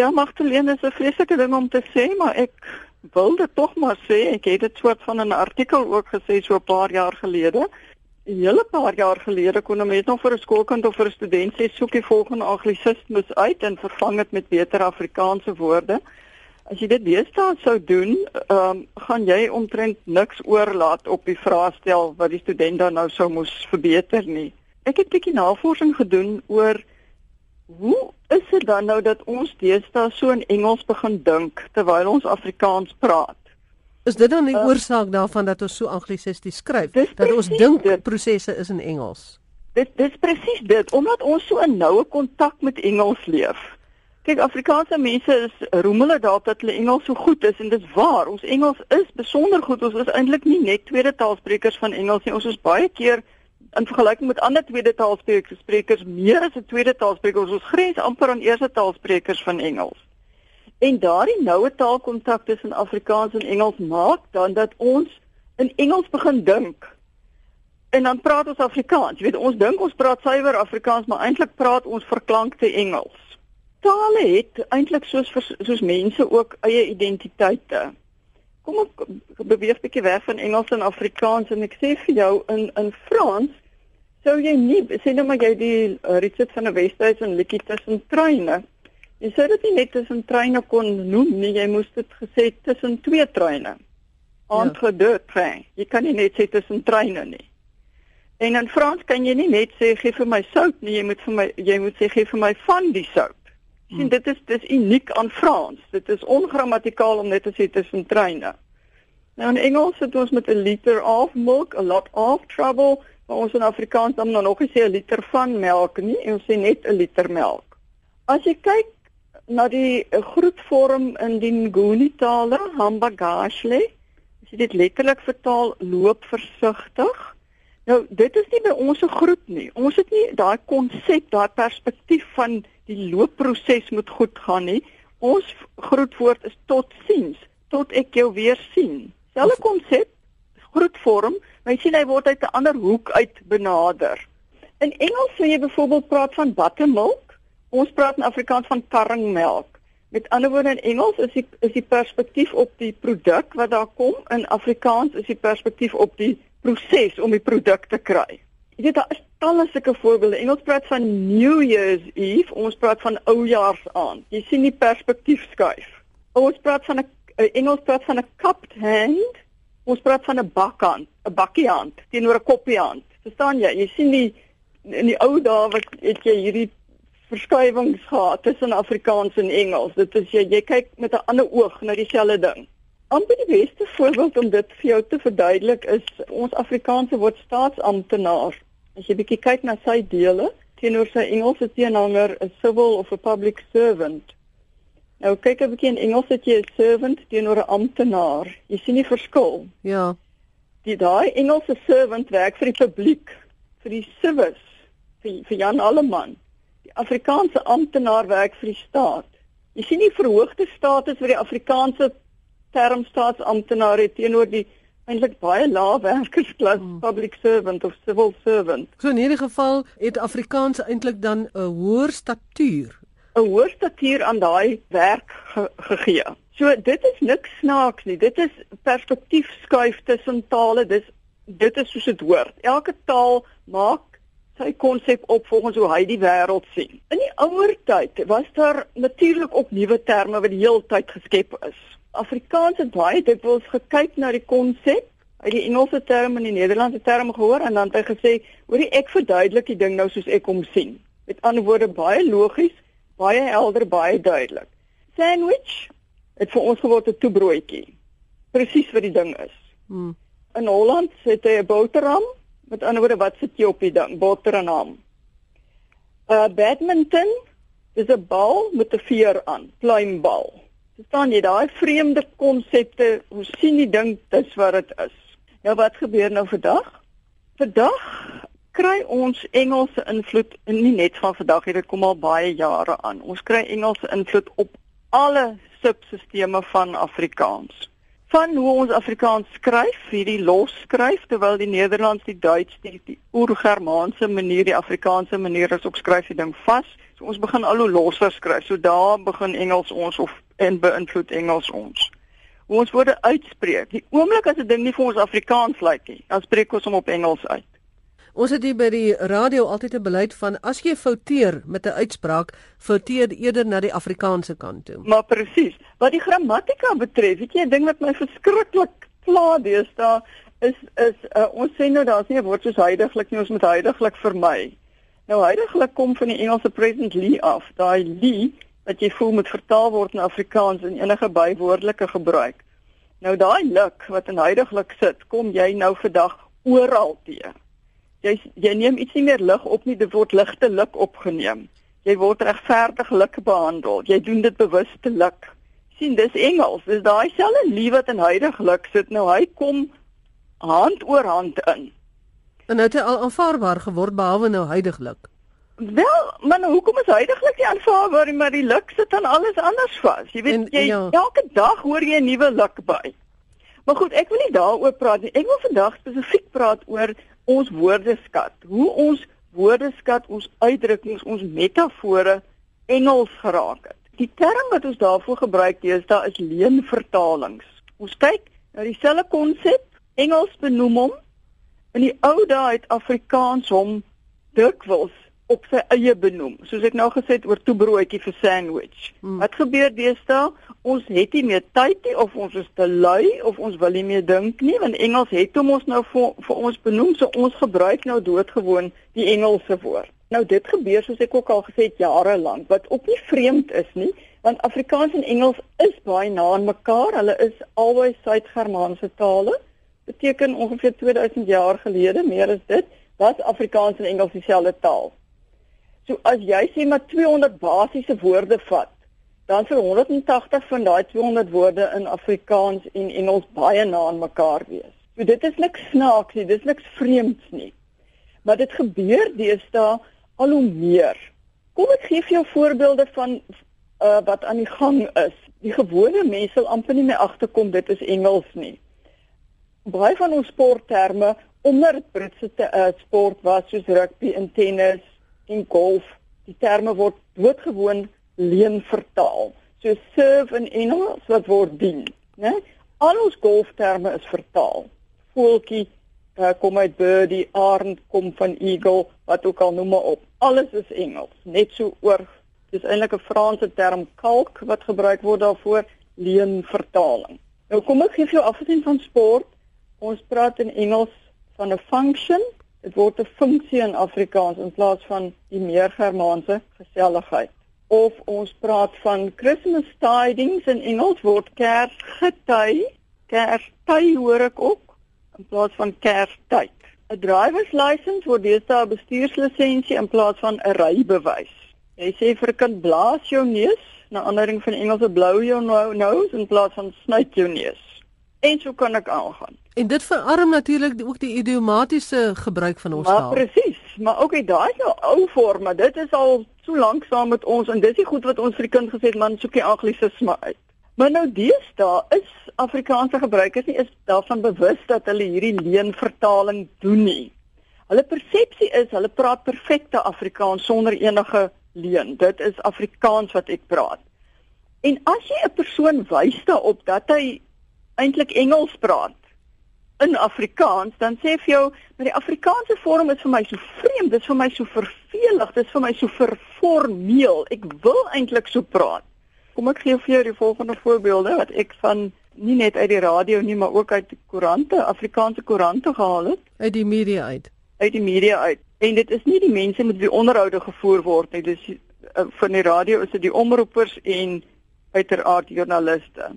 Ja, Magdalene is 'n vreeslike ding om te sê, maar ek wil dit tog maar sê. Ek het dit soort van 'n artikel ook gesê so 'n paar jaar gelede. 'n Hele paar jaar gelede kon 'n mens nog vir 'n skoolkind of vir 'n student sê soek die volgende anglisismes uit en vervang dit met beter Afrikaanse woorde. As jy dit deesdae sou doen, ehm um, gaan jy omtrent niks oorlaat op die vraestel wat die student dan nou sou moes verbeter nie. Ek het 'n bietjie navorsing gedoen oor hoe is dit dan nou dat ons deesdae so in Engels begin dink terwyl ons Afrikaans praat? Is dit dan die uh, oorsaak daarvan dat ons so anglisisties skryf dat ons dink prosesse is in Engels? Dit dis presies dit omdat ons so 'n noue kontak met Engels leef. Kyk, Afrikaanse mense is roemele daarop dat hulle Engels so goed is en dit is waar. Ons Engels is besonder goed. Ons is eintlik nie net tweede taalsprekers van Engels nie. Ons is baie keer in vergelyking met ander tweede taalsprekers meer as 'n tweede taalspreker. Ons grens amper aan eerste taalsprekers van Engels. En daardie noue taalkontak tussen Afrikaans en Engels maak dan dat ons in Engels begin dink. En dan praat ons Afrikaans. Jy weet, ons dink ons praat suiwer Afrikaans, maar eintlik praat ons verklankte Engels tale het eintlik soos soos mense ook eie identiteite. Kom ek beweeg 'n bietjie weg van Engels en Afrikaans en ek sê vir jou in in Frans sou jy nie sê nou maar jy die uh, resept van 'n Wesduits en liedjie tussen treine. Jy sê dit nie net tussen treine kon noem nie, jy moes dit gesê tussen twee treine. Entre ja. deux trains. Jy kan nie net sê tussen treine nie. En in Frans kan jy nie net sê gee vir my sout nie, jy moet vir my jy moet sê gee vir my van die sout sien dit is dis uniek aan Frans. Dit is ongrammatikaal om net te sê tussen treine. Nou in Engels het ons met 'n liter of milk, a lot of trouble, maar ons in Afrikaans dan nou nog nie sê 'n liter van melk nie, ons sê net 'n liter melk. As jy kyk na die groetvorm in die Nguni tale, hambagashli, as jy dit letterlik vertaal, loop versigtig. Nou, dit is nie by ons se groet nie. Ons het nie daai konsep, daai perspektief van die loopproses moet goed gaan nie. Ons groetwoord is totsiens, tot ek jou weer sien. Selfe konsep, groetvorm, maar jy sien hy word uit 'n ander hoek uit benader. In Engels sê jy byvoorbeeld praat van buttermilk, ons praat in Afrikaans van karringmelk. Met ander woorde in Engels is die is die perspektief op die produk wat daar kom, in Afrikaans is die perspektief op die proses om die produk te kry. Jy weet daar is talle sulke voorbeelde. Engels praat van New Year's Eve, ons praat van Oujaarsaand. Jy sien die perspektief skuif. Ons praat van 'n Engels praat van 'n cupped hand. Ons praat van 'n bakhand, 'n bakkiehand teenoor 'n koppiehand. Verstaan jy? Jy sien die in die ou dae wat het jy hierdie verskuiwings gehad tussen Afrikaans en Engels. Dit is jy jy kyk met 'n ander oog na dieselfde ding. Amper die beste voorbeeld om dit vir jou te verduidelik is ons Afrikaanse woord staatsamptenaar. As jy bietjie kyk na sy dele teenoor sy Engelse teenhanger, 'n civil of a public servant. Nou kyk 'n bietjie in Engels het jy 'n servant teenoor 'n amptenaar. Jy sien die verskil. Ja. Die daai Engelse servant werk vir die publiek, vir die civis, vir vir Jan Alleman. Die Afrikaanse amptenaar werk vir die staat. Jy sien die verhoogde status wat die Afrikaanse term staatsamptenaar teenoor die eintlik baie lae werkersklas hmm. public servant of civil servant. So in hierdie geval het Afrikaans eintlik dan 'n hoër statuur, 'n hoër statuur aan daai werk ge gegee. So dit is niks snaaks nie. Dit is perspektief skuif tussen tale. Dis dit is soos dit hoort. Elke taal maak sy konsep op volgens hoe hy die wêreld sien. In die ouer tyd was daar natuurlik ook nuwe terme wat die heeltyd geskep is. Afrikaans het baie dikwels gekyk na die konsep uit die Engelse term en die Nederlandse term gehoor en dan het hy gesê, "Hoorie, ek verduidelik die ding nou soos ek hom sien." Met ander woorde, baie logies, baie helder, baie duidelik. Sandwich het vir ons geword 'n toebroodjie. Presies wat die ding is. Hmm. In Holland het hy 'n boterham, met ander woorde, wat sit jy op die ding? Boter en ham. Uh badminton is 'n bal met 'n veer aan, pluimbal. Verstaan jy daai vreemde konsepte? Hoe sien die ding dis wat dit is? Nou wat gebeur nou vandag? Vandag kry ons Engelse invloed nie net van vandag hier dit kom al baie jare aan. Ons kry Engelse invloed op alle subsisteme van Afrikaans. van hoe ons Afrikaans skryf, hierdie los skryf terwyl die Nederlands, die Duits, die, die oor-Germaanse manier, die Afrikaanse manier is ook skryf die ding vas. So ons begin al hoe losser skryf. So daar begin Engels ons of en beïnvloed Engels ons. Hoe ons woorde uitspreek. Die oomblik as 'n ding nie vir ons Afrikaans lyk nie, dan spreek ons hom op Engels uit. Ons het hier by die radio altyd 'n beleid van as jy fouteer met 'n uitspraak, fouteer eerder na die Afrikaanse kant toe. Maar presies. Wat die grammatika betref, weet jy, 'n ding wat my verskriklik pla deesdae is is uh, ons sê nou daar's nie 'n woord soos heidaglik nie, ons moet heidaglik vermy. Nou heidaglik kom van die Engelse present lee af. Daai lee wat jy voel moet vertaal word na Afrikaans in enige bywoordelike gebruik. Nou daai luk wat in heidaglik sit, kom jy nou vandag oral teë jy jy neem iets nie meer lig op nie, dit word ligte lig opgeneem. Jy word regverdig lig behandel. Jy doen dit bewus te lig. sien dis Engels. Dis daai selfe lief wat in huidigelik sit. Nou hy kom hand oor hand in. En nou het hy al aanvaarbaar geword behalwe nou huidigelik. Wel, maar nou, hoekom is huidigelik nie aanvaarbaar nie, maar die lig sit dan alles anders vas. Jy weet en, jy ja. elke dag hoor jy 'n nuwe lig by. Maar goed, ek wil nie daaroor praat nie. Ek wil vandag spesifiek praat oor ons woordeskat, hoe ons woordeskat, ons uitdrukkings, ons metafore Engels geraak het. Die term wat ons daarvoor gebruik deesdae is leenvertalings. Ons kyk na dieselfde konsep, Engels benoem hom. In die ou dae het Afrikaans hom dikwels op sy eie benoem. Soos ek nou gesê het oor toebroodjie vir sandwich. Hmm. Wat gebeur deesdae? Ons het nie meer tyd nie of ons is te lui of ons wil nie meer dink nie want Engels het hom ons nou vir, vir ons benoem so ons gebruik nou doodgewoon die Engelse woord. Nou dit gebeur soos ek ook al gesê het jare lank wat ook nie vreemd is nie want Afrikaans en Engels is baie na aan mekaar. Hulle is albei Suid-Germaanse tale. Beteken ongeveer 2000 jaar gelede, meer as dit, was Afrikaans en Engels dieselfde taal. So as jy sê maar 200 basiese woorde vat, dan vir 180 van daai 200 woorde in Afrikaans en Engels baie na aan mekaar wees. So dit is niks snaaks nie, dis niks vreemds nie. Maar dit gebeur deesdae al hoe meer. Kom ek gee vir jou voorbeelde van uh, wat aan die gang is. Die gewone mense sal amper nie meer agterkom dit is Engels nie. Baie van ons sportterme onder Britse uh, sport was soos rugby en tennis en golf, die terme word doodgewoon leen vertaal. So serve in Engels wat word dien, né? Al ons golfterme is vertaal. Voeltjie uh, kom uit birdie, arend kom van eagle, wat ook al noem maar op. Alles is Engels, net so oor dis eintlik 'n Franse term kalk wat gebruik word daarvoor leen vertaling. Nou kom ek gee vir jou afgesien van sport, ons praat in Engels van 'n function Dit word 'n funksie in Afrikaans in plaas van die meer Germaanse geselligheid. Of ons praat van Christmas tidings in Engels word Kersgety, Kersty hoor ek ook in plaas van Kerstyd. 'n Driver's license word deesdae 'n bestuurslisensie in plaas van 'n rybewys. Jy sê vir 'n kind blaas jou neus, na aandering van Engelse blow your nose in plaas van snuit jou neus. En so kan ek aangaan. En dit verarm natuurlik ook die idiomatiese gebruik van ons taal. Ja, presies. Maar ook okay, daai is nou ou vorm, maar dit is al so lank saam met ons en dis die goed wat ons vir die kind gesê het, man, soek die anglisisme uit. Maar nou deesdae is Afrikaanse gebruikers nie is daarvan bewus dat hulle hierdie leenvertaling doen nie. Hulle persepsie is hulle praat perfekte Afrikaans sonder enige leen. Dit is Afrikaans wat ek praat. En as jy 'n persoon wys daarop dat hy eintlik Engels praat, in Afrikaans, dan sê vir jou, maar die Afrikaanse vorm is vir my so vreemd, dit is vir my so vervelig, dit is vir my so verformeel. Ek wil eintlik so praat. Kom ek gee vir jou die volgende voorbeelde wat ek van nie net uit die radio nie, maar ook uit die koerante, Afrikaanse koerante gehaal het. Uit die media uit. Uit die media uit. En dit is nie die mense met wie onderhoude gevoer word nie, dis uh, van die radio is dit die omroepers en uiteraard joernaliste.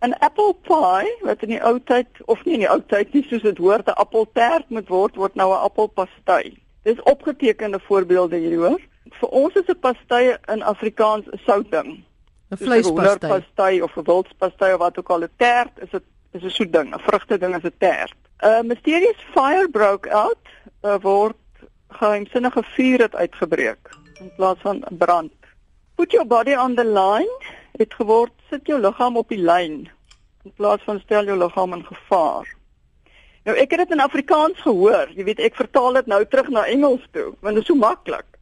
'n apple pie wat in die ou tyd of nie in die ou tyd nie soos dit hoort 'n appeltaart moet word word nou 'n appelpastei. Dis opgetekende voorbeelde hier hoor. Vir ons is 'n pastei in Afrikaans 'n soutding. 'n Vleispastei. 'n pastei of 'n wildspastei of wat ook al 'n taart is dit is 'n soet ding, 'n vrugte ding is 'n taart. 'n uh, Mysterious fire broke out uh, word geheimsinnige vuur het uitgebreek in plaas van brand. Put your body on the line het geword sit jou liggaam op die lyn. in plaas van stel jou liggaam in gevaar. Nou ek het dit in Afrikaans gehoor. Jy weet ek vertaal dit nou terug na Engels toe, want dit is so maklik.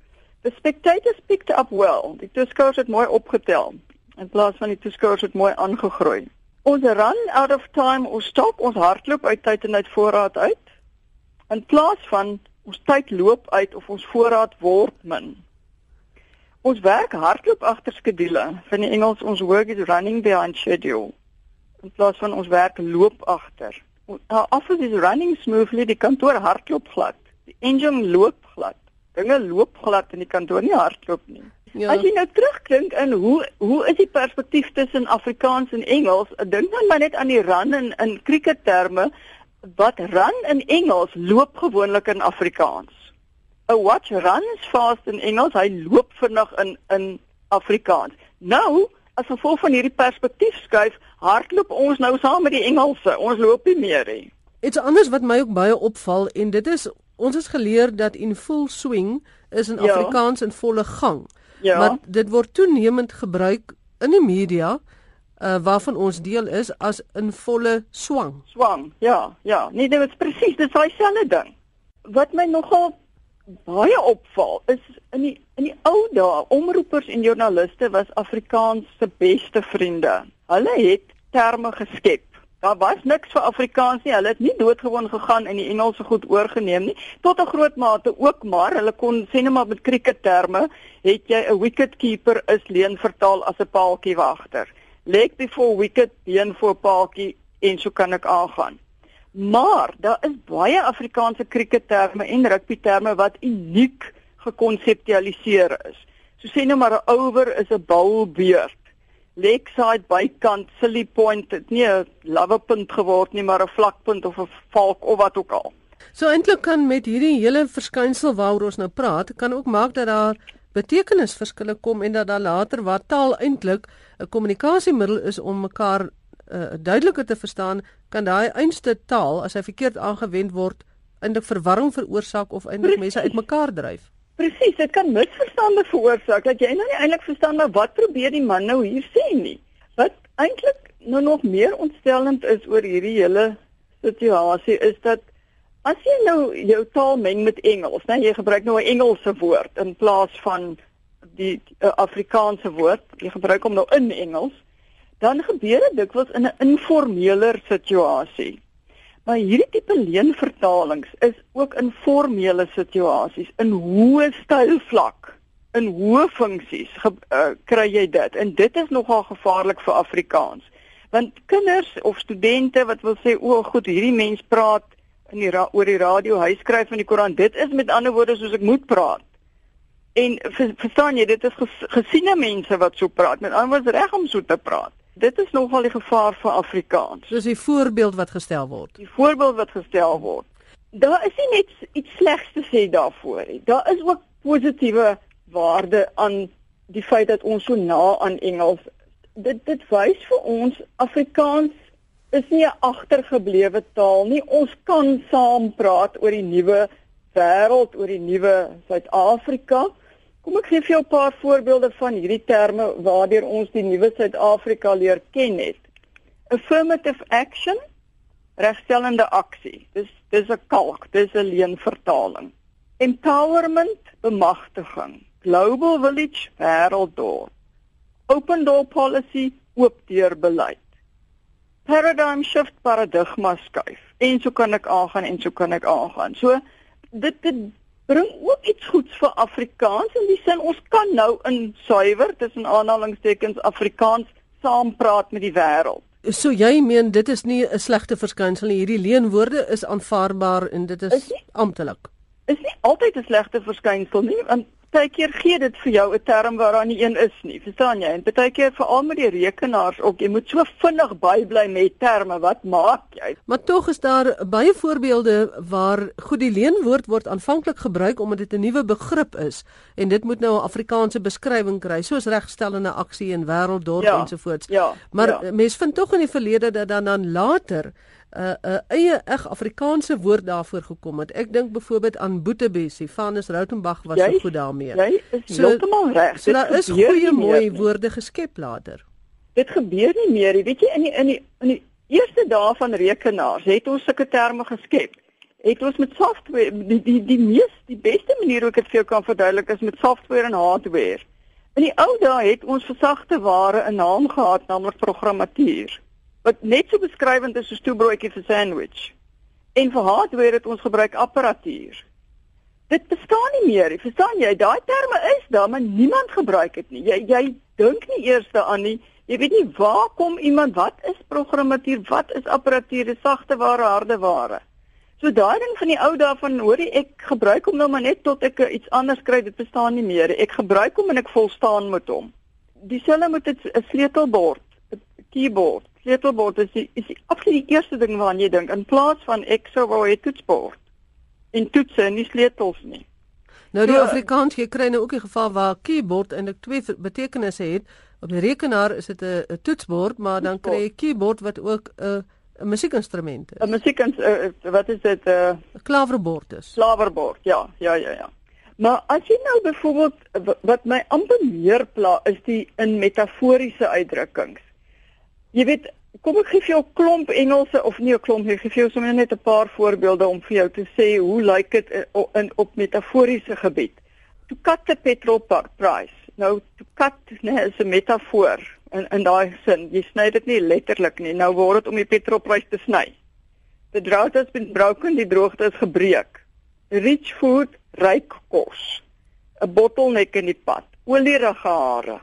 The spectators picked up well. Die toeskouers het mooi opgetel in plaas van die toeskouers het mooi aangegroei. Ons run out of time, ons stop, ons hardloop uit tyd en uit voorraad uit. In plaas van ons tyd loop uit of ons voorraad word min. Ons werk hardloop agter skedule. Van die Engels ons work is running behind schedule. In plaas van ons werk loop agter. Our office is running smoothly, die kantoor hardloop glad. Die engine loop glad. Dinge loop glad in die kantoor nie hardloop nie. Ja. As jy nou terugdink in hoe hoe is die perspektief tussen Afrikaans en Engels? Ek dink dan maar net aan die run in in cricketterme wat run in Engels loop gewoonlik in Afrikaans. A watch runs fast in Engels, hy loop vinnig in in Afrikaans. Nou, as gevolg van hierdie perspektief skuif, hardloop ons nou saam met die Engelse. Ons loop nie meer nie. Iets anders wat my ook baie opval en dit is ons is geleer dat in full swing is in ja. Afrikaans in volle gang. Ja. Maar dit word toenemend gebruik in die media uh waarvan ons deel is as in volle swang. Swang. Ja, ja. Nee, dit is presies, dit is daai selfde ding. Wat my nogal baie opval is in die in die ou dae, omroepers en joernaliste was Afrikaans se beste vriende. Hulle het terme geskep Daar was niks vir Afrikaans nie. Hulle het nie doodgewoon gegaan en die Engelse goed oorgeneem nie. Tot 'n groot mate ook maar hulle kon sê net maar met cricket terme, het jy 'n wicket keeper is leen vertaal as 'n paaltjie wagter. Leg before wicket, been for paaltjie en so kan ek aangaan. Maar daar is baie Afrikaanse cricket terme en rugby terme wat uniek gekonseptualiseer is. So sê nou maar 'n over is 'n boubeurt lakeside bykant silly point het nie 'n lawepunt geword nie maar 'n vlakpunt of 'n valk of wat ook al. So eintlik kan met hierdie hele verskynsel waaroor ons nou praat, kan ook maak dat daar betekenisverskille kom en dat daar later waar taal eintlik 'n kommunikasiemiddel is om mekaar uh, duideliker te verstaan, kan daai einste taal as hy verkeerd aangewend word eintlik verwarring veroorsaak of eintlik mense uitmekaar dryf. Presies, dit kan misverstande veroorsaak dat jy nou nie eintlik verstaan maar wat probeer die man nou hier sê nie. Wat eintlik nou nog meer ontstellend is oor hierdie hele situasie is dat as jy nou jou taal meng met Engels, né, jy gebruik nou 'n Engelse woord in plaas van die uh, Afrikaanse woord, jy gebruik hom nou in Engels, dan gebeur dit dikwels in 'n informeler situasie. Maar hierdie tipe leenvertalings is ook in formele situasies, in hoë stylvlak, in hoë funksies uh, kry jy dit. En dit is nogal gevaarlik vir Afrikaans. Want kinders of studente wat wil sê o, goed, hierdie mens praat in die oor die radio, hy skryf in die koerant, dit is met ander woorde soos ek moet praat. En verstaan jy, dit is ges, gesiene mense wat so praat, met ander woorde reg om so te praat dit is nogal die gevaar vir Afrikaans. Dis die voorbeeld wat gestel word. Die voorbeeld wat gestel word. Daar is nie net iets slegs te sê daarvoor nie. Daar is ook positiewe waarde aan die feit dat ons so na aan Engels dit dit wys vir ons Afrikaans is nie 'n agtergeblewe taal nie. Ons kan saam praat oor die nuwe wêreld, oor die nuwe Suid-Afrika. Kom ek gee vir jou 'n paar voorbeelde van hierdie terme waardeur ons die nuwe Suid-Afrika leer ken het. Affirmative action, regstellende aksie. Dis dis 'n kalk, dis 'n leenvertaling. Empowerment, bemagtiging. Global village, wêrelddorp. Open door policy, oop deur beleid. Paradigm shift, paradigma skuif. En so kan ek aangaan en so kan ek aangaan. So dit dit bring ook iets goeds vir Afrikaans in die sin ons kan nou in suiwer tussen aanhalingstekens Afrikaans saam praat met die wêreld. So jy meen dit is nie 'n slegte verskynsel nie. Hierdie leenwoorde is aanvaarbaar en dit is, is amptelik. Is nie altyd 'n slegte verskynsel nie, want partykeer gee dit vir jou 'n term waar daar nie een is nie. Verstaan jy? En partykeer veral met die rekenaars ook, jy moet so vinnig bybly met terme. Wat maak jy? Maar tog is daar baie voorbeelde waar goed die leenwoord word aanvanklik gebruik omdat dit 'n nuwe begrip is en dit moet nou 'n Afrikaanse beskrywing kry, soos regstellende aksie en wêrelddorp ja, ensovoorts. Ja, maar ja. mense vind tog in die verlede dat dan dan later 'n uh, 'n uh, eie eg Afrikaanse woord daarvoor gekom het. Ek dink byvoorbeeld aan Boetebessie, Vanus Rautenbach was jy, so goed daarmee. Jy is so, heeltemal reg. So daar is goeie mooi woorde geskep later. Dit gebeur nie meer nie. Weet jy in die in die in die eerste dae van rekenaars het ons sulke terme geskep. Het ons met software die die die mees die beste manier hoe ek dit vir jou kan verduidelik is met software en hardware. In die ou dae het ons vir sagte ware 'n naam gehad, naamlik programmatuur, wat net so beskrywend is soos toebroodjie vir sandwich. En vir hardware het ons gebruik apparatuur. Dit bestaan nie meer nie. Verstaan jy? Daai terme is daar, maar niemand gebruik dit nie. Jy jy dink nie eers daaraan nie. Jy weet nie waar kom iemand wat is programmatuur, wat is apparatuur, sagte ware, harde ware. So daai ding van die ou dae van hoorie ek gebruik hom nou maar net tot ek iets anders kry, dit bestaan nie meer. Ek gebruik hom en ek volstaan met hom. Dieselfde met 'n sleutelbord, 'n keyboard. Sleutelbord is die, is die absoluut die eerste ding waaraan jy dink in plaas van ek sou wou 'n toetsbord en toetse en nie sleutels nie. Nou die so, Afrikaans jy kry nou ook 'n geval waar keyboard eintlik twee betekenisse het. Op die rekenaar is dit 'n toetsbord, maar dan kry jy keyboard wat ook 'n 'n musiekinstrument is. 'n Musiekins uh, wat is dit 'n uh, klaverbord is. Klaverbord, ja, ja, ja, ja. Maar as jy nou byvoorbeeld wat my amper meer pla is die in metaforiese uitdrukkings. Jy weet, kom ek gee vir jou 'n klomp Engelse of nie 'n klomp nie, gee vir jou sommer net 'n paar voorbeelde om vir jou te sê hoe lyk dit in, in op metaforiese gebied. To cut the petrol price. Nou to cut nee, is 'n metafoor in in daai sin. Jy sny dit nie letterlik nie. Nou word dit om die petrolprys te sny. The drought has been broken, die droogte is gebreek. Rich food, ryk kos. 'n Bottleneck in die pad. Olierige hare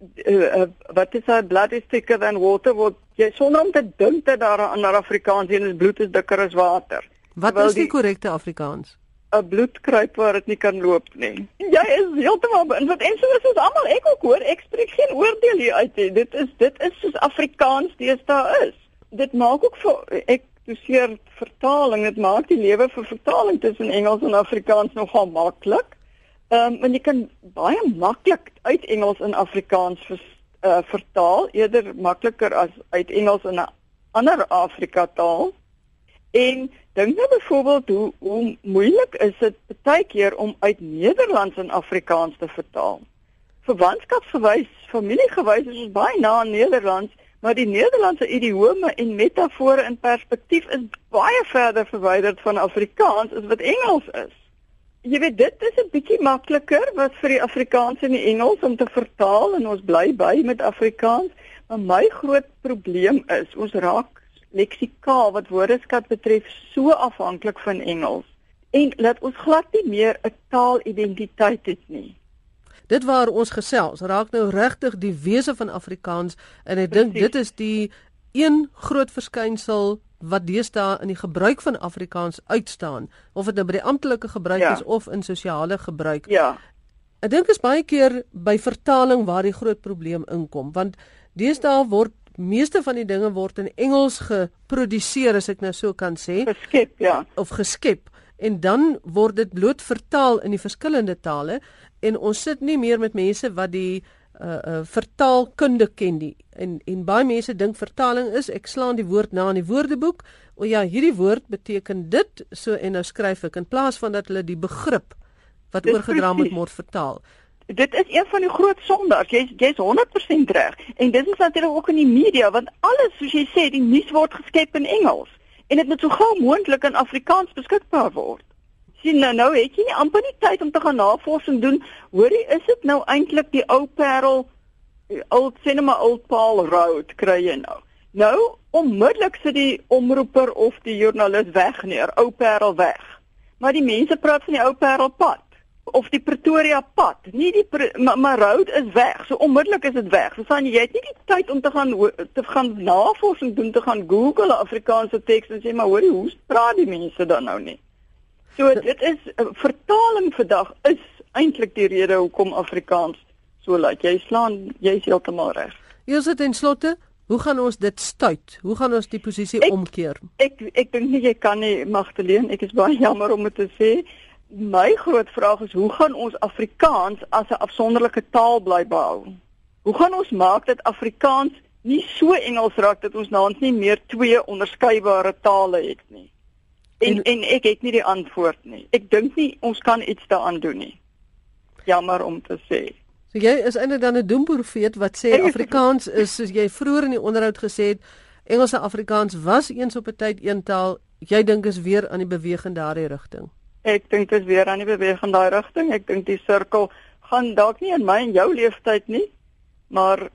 uh, wat is hy blood is thicker than water wat jy sonder om te dink dat daar 'n ander Afrikaans en is bloed is dikker as water. Wat Terwijl is die korrekte Afrikaans? 'n bloed kruip waar dit nie kan loop nie. Jy is heeltemal beïnvloed en so is ons almal ek ook hoor ek spreek geen oordeel hier uit nie. Dit is dit is soos Afrikaans deesdae is. Dit maak ook vir ek doseer vertaling, dit maak die lewe vir vertaling tussen Engels en Afrikaans nogal maklik. Ehm um, en jy kan baie maklik uit Engels in Afrikaans vers, uh, vertaal, eerder makliker as uit Engels in 'n ander Afrika taal. En dink nou byvoorbeeld hoe hoe moeilik is dit baie keer om uit Nederlands in Afrikaans te vertaal. Verwantskapsgewys, familiegewys is ons baie na aan Nederlands, maar die Nederlandse idiome en metafore in perspektief is baie verder verwyderd van Afrikaans as wat Engels is. Jy weet dit is 'n bietjie makliker wat vir die Afrikaans en die Engels om te vertaal en ons bly by met Afrikaans, maar my groot probleem is ons raak leksikaal wat woordeskat betref so afhanklik van Engels. En laat ons glad nie meer 'n taalidentiteit het nie. Dit waar ons gesels raak nou regtig die wese van Afrikaans en ek dink dit is die een groot verskynsel wat deesdae in die gebruik van Afrikaans uitstaan of dit nou by die amptelike gebruik ja. is of in sosiale gebruik. Ja. Ek dink is baie keer by vertaling waar die groot probleem inkom want deesdae word meeste van die dinge word in Engels geproduseer as ek nou so kan sê. Geskep, ja. Of geskep en dan word dit bloot vertaal in die verskillende tale en ons sit nie meer met mense wat die uh uh vertaalkunde ken die. En en baie mense dink vertaling is ek slaan die woord na in die woordeboek. O ja hierdie woord beteken dit so en nou skryf ek in plaas van dat hulle die begrip wat oorgedra moet word vertaal. Dit is een van die groot sondes. Jy's jy's 100% reg. En dit is natuurlik ook in die media want alles soos jy sê die nuus word geskep in Engels. En dit moet so gou moontlik in Afrikaans beskikbaar word sien nou nou het jy nie amper nie tyd om te gaan navorsing doen. Hoorie, is dit nou eintlik die ou Parel oud cinema old Paul Road kry jy nou? Nou onmiddellik sit die omroeper of die joernalis weg neer, ou Parel weg. Maar die mense praat van die ou Parel pad of die Pretoria pad. Nie die maar, maar road is weg. So onmiddellik is dit weg. So jy, jy het nie die tyd om te gaan te gaan navorsing doen, te gaan Google Afrikaanse teks en sê maar hoorie, hoe praat die mense dan nou nie? So dit is uh, vertaling vandag is eintlik die rede hoekom Afrikaans so lyk. Jy slaan jy's heeltemal reg. Eers dit en slotte, hoe gaan ons dit stuit? Hoe gaan ons die posisie ek, omkeer? Ek ek dink nie jy kan nie Magdalene, ek is baie jammer om dit te sê. My groot vraag is hoe gaan ons Afrikaans as 'n afsonderlike taal bly behou? Hoe gaan ons maak dat Afrikaans nie so Engels raak dat ons ons nie meer twee onderskeidbare tale het nie? En en ek het nie die antwoord nie. Ek dink nie ons kan iets daaraan doen nie. Jammer om te sê. So jy is eintlik dan 'n doemprofeet wat sê Afrikaans is soos jy vroeër in die onderhoud gesê het Engels en Afrikaans was eens op 'n tyd een taal. Jy dink is weer aan die beweging in daardie rigting. Ek dink dit is weer aan die beweging in daai rigting. Ek dink die sirkel gaan dalk nie in my en jou leeftyd nie, maar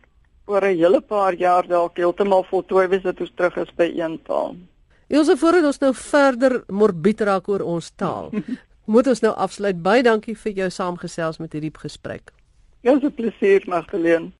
oor 'n hele paar jaar dalk heeltemal voltooi wees dat ons terug is by een taal. Ons voordat ons nou verder morbied raak oor ons taal. moet ons nou afsluit. Baie dankie vir jou saamgesels met hierdie gesprek. Ja, so plesier, Magdalene.